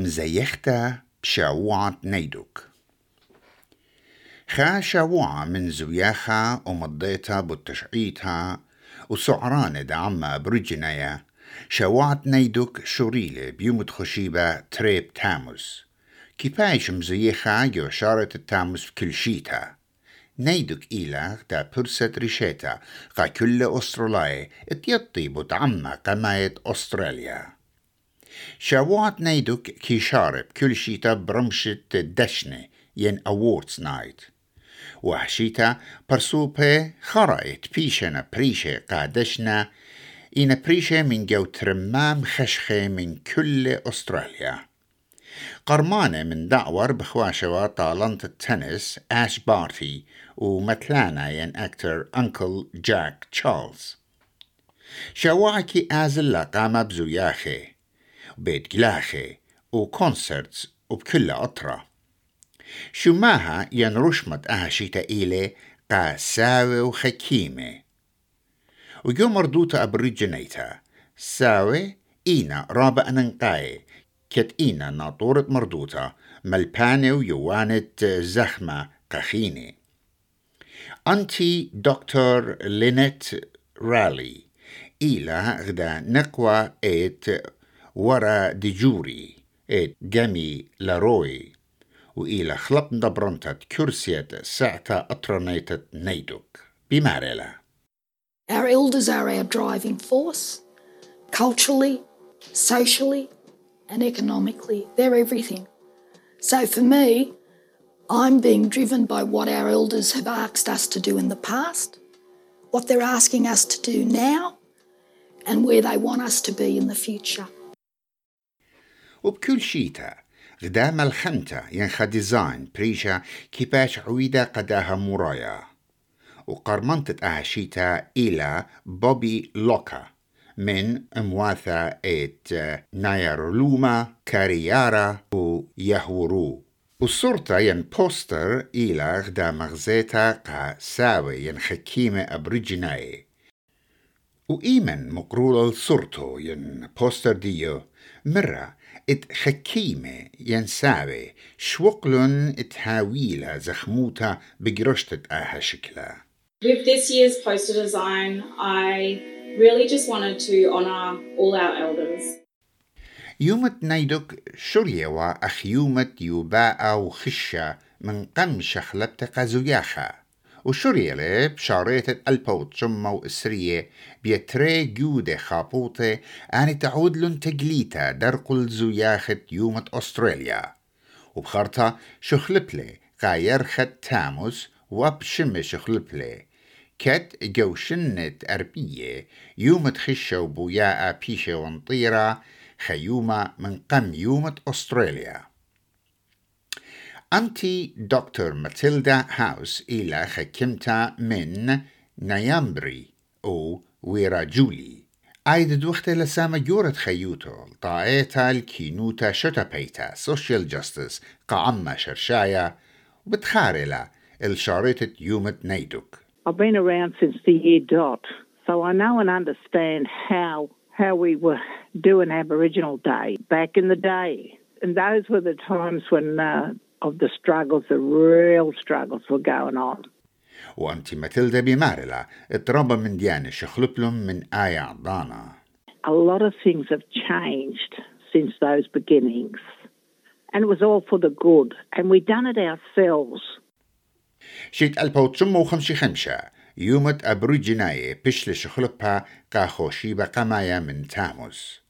مزيختا بشاوعة نيدوك خا شاوعة من زوياخا ومضيتها بتشعيتها وسعران دعما برجنايا شاوعة نيدوك شوريلة بيومت خشيبة تريب تاموس كيبايش مزيخا جو شارة التاموس في كل شيتا نيدك إيلا تا برسة ريشيتا قا كل أستراليا اتيطي بتعمى قماية أستراليا شاوات نيدك كي شارب كل شيتا برمشة دشنة ين أوردز نايت وحشيتا برسوبة خرائت بيشنا بريشة قادشنا إن بريشة من جو ترمام خشخة من كل أستراليا قرمانة من دعور بخواشوا طالنت التنس آش بارتي ومتلانا ين أكتر أنكل جاك تشارلز شواعكي آزلا قام بزوياخي وبيت جلاخي وكونسرتس وبكل أطرة. شو ماها ين رشمت أهشيتا إيلي قا ساوي وخكيمة. وجو مردوتا أبريجنيتا ساوي إينا رابع ننقاي. كت إينا ناطورة مردوتا. ملباني ويوانت زخمة قخيني أنتي دكتور لينيت رالي. إلى غدا نقوى إيت ات لاروي وإلى نيدوك Our elders are our driving force, culturally, socially, and economically. They're everything. So for me, I'm being driven by what our elders have asked us to do in the past, what they're asking us to do now, and where they want us to be in the future. وبكل شيتا. قدام الخمتة ينخى ديزاين بريشا كيباش عويدة قداها مرايا وقرمنتت أهشيتا إلى بوبي لوكا. من مواثا إت نايرلوما كاريارا ويهورو والصورة ين بوستر إلى غدا مغزيتا قا ساوي ين حكيمة أبريجناي وإيمن مقرول الصورتو ين بوستر ديو. مرة إت حكيمة ين ساوي شوقلن إت هاويلا زخموتا بجرشتت آها شكلا With this year's poster design, I really just wanted to honour all our elders. يومت نيدك شريوا أخ يومت يوباء وخشة من قم شخلبت قزوياخا وشريلة بشاريت البوت شمة وإسرية بيتري جودة خابوطة أني تعود لن تجليتا درقل زوياخت يومت أستراليا. وبخرطة شخلبلي غايرخت تاموس وبشم شخلبلي كت جوشنة أربية يومت خشة وبوياء بيشة ونطيرة خيومة من قم يومة أستراليا. أنتي دكتور ماتيلدا هاوس إلى خكمتا من نيامبري أو ويرا جولي أيد دوخت لسامة جورت خيوتو طايتا الكينوتا شتبيتا سوشيال جاستس قعما شرشايا وبتخارلا الشارطة يومة نيدوك I've been around since the year dot, so I know and understand how how we were doing Aboriginal Day back in the day, and those were the times when uh, of the struggles, the real struggles were going on. وأنت ماتيلدا بمارلا تربى من ديانة شخلب من آية عضانة. A lot of things have changed since those beginnings. And it was all for the good. And we done it ourselves. شيت ألبا وتشمة وخمشي خمشة يومت أبرو جناية بشل شخلبها كاخوشيبة قمايا من تاموز.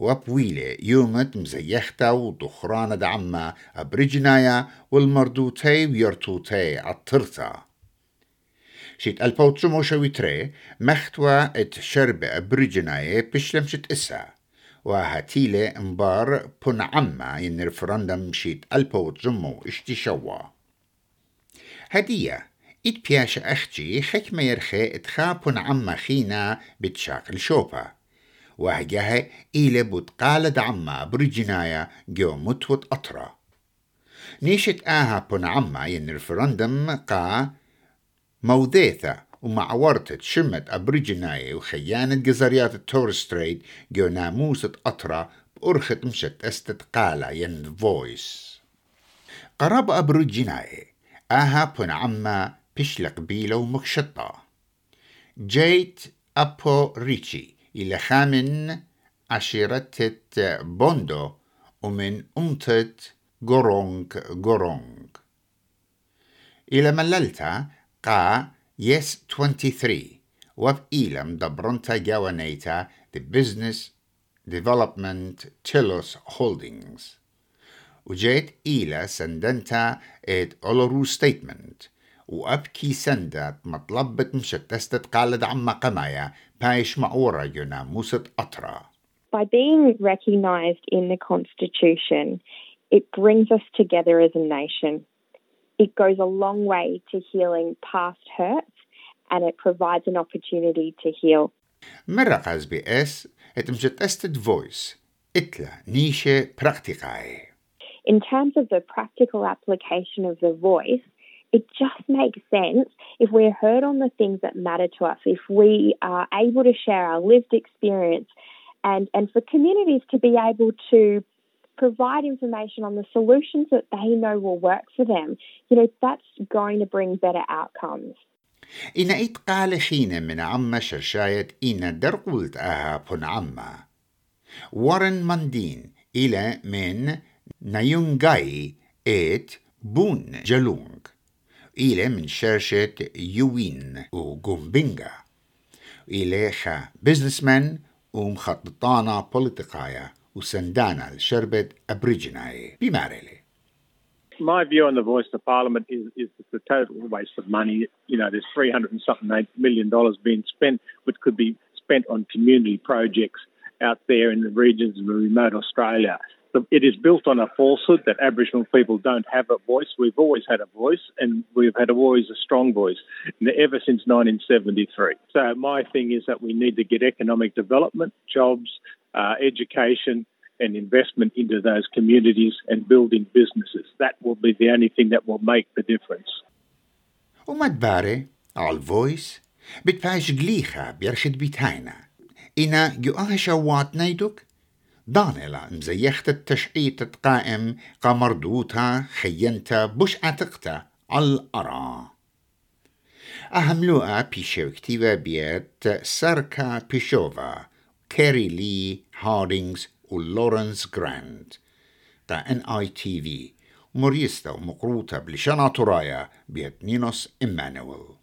وبويلة يومت مزيختا ودخرانة دعما أبريجنايا والمردوتي ويرتوتي عطرتا. شيت البوت شمو شويتري مختوى ات شرب أبريجناي بشلمشت إسا. وهاتيلة مبار بن عما ين رفرندم شيت البوت جمو إشتي شوا. هدية إت بياش أختي حكمة يرخي اتخابن عما خينا بتشاكل شوبا وهجاها إلى بتقالد عما برجنايا جو متوت أطرا. نيشت آها بن عما ين رفرندم قا موذيثة ومعورتة شمت أبرجنايا وخيانة جزريات التورستريت جو ناموسة أطرا أرخت مشت استتقالا ين فويس. قرب أبرو جناي آها بن عما بشلق بيلو مكشطة جيت أبو ريتشي إلى خامن عشيرة بوندو ومن أمتت غورونغ غورونغ. إلى مللتا قا يس 23 وب إيلم دبرنتا جاوانيتا the Business Development Telos Holdings. وجيت إلى سندنتا ات أولورو ستيتمنت وأبكي سندة مطلبة مشتستة قالد قمايا بايش معورة موسط أطرا By being recognised in the Constitution, it brings us together as a nation. It goes a long way to healing past hurts and it provides an opportunity to heal. مرة اس بي اس اتمشت فويس اتلا نيشة براكتيكاي. In terms of the practical application of the voice, it just makes sense if we're heard on the things that matter to us, if we are able to share our lived experience, and, and for communities to be able to provide information on the solutions that they know will work for them, you know, that's going to bring better outcomes. إن إتقال حين من عم شرشاية إن درقلت أهابن عما ورن مندين إلى من نيونغاي إت بون جلونغ. My view on the voice of parliament is, is it's a total waste of money. You know, there's 300 and something million dollars being spent, which could be spent on community projects out there in the regions of remote Australia it is built on a falsehood that Aboriginal people don't have a voice. We've always had a voice, and we've had always a strong voice ever since 1973. So my thing is that we need to get economic development, jobs, uh, education, and investment into those communities and building businesses. That will be the only thing that will make the difference. وما تباري الفويس بتباش جليخة بيرشد بيتاينا إنا يؤهش وات نايدوك دانيلا مزيخت التشعيت قائم قمردوتا خينتا بش عتقتا على الأرا أهم لوقا بيشوكتيفا بيت ساركا بيشوفا كيري لي هاردينغز ولورنس جراند. تا إن آي تي في مريستا ومقروطة بلشانا ترايا بيت نينوس إمانويل.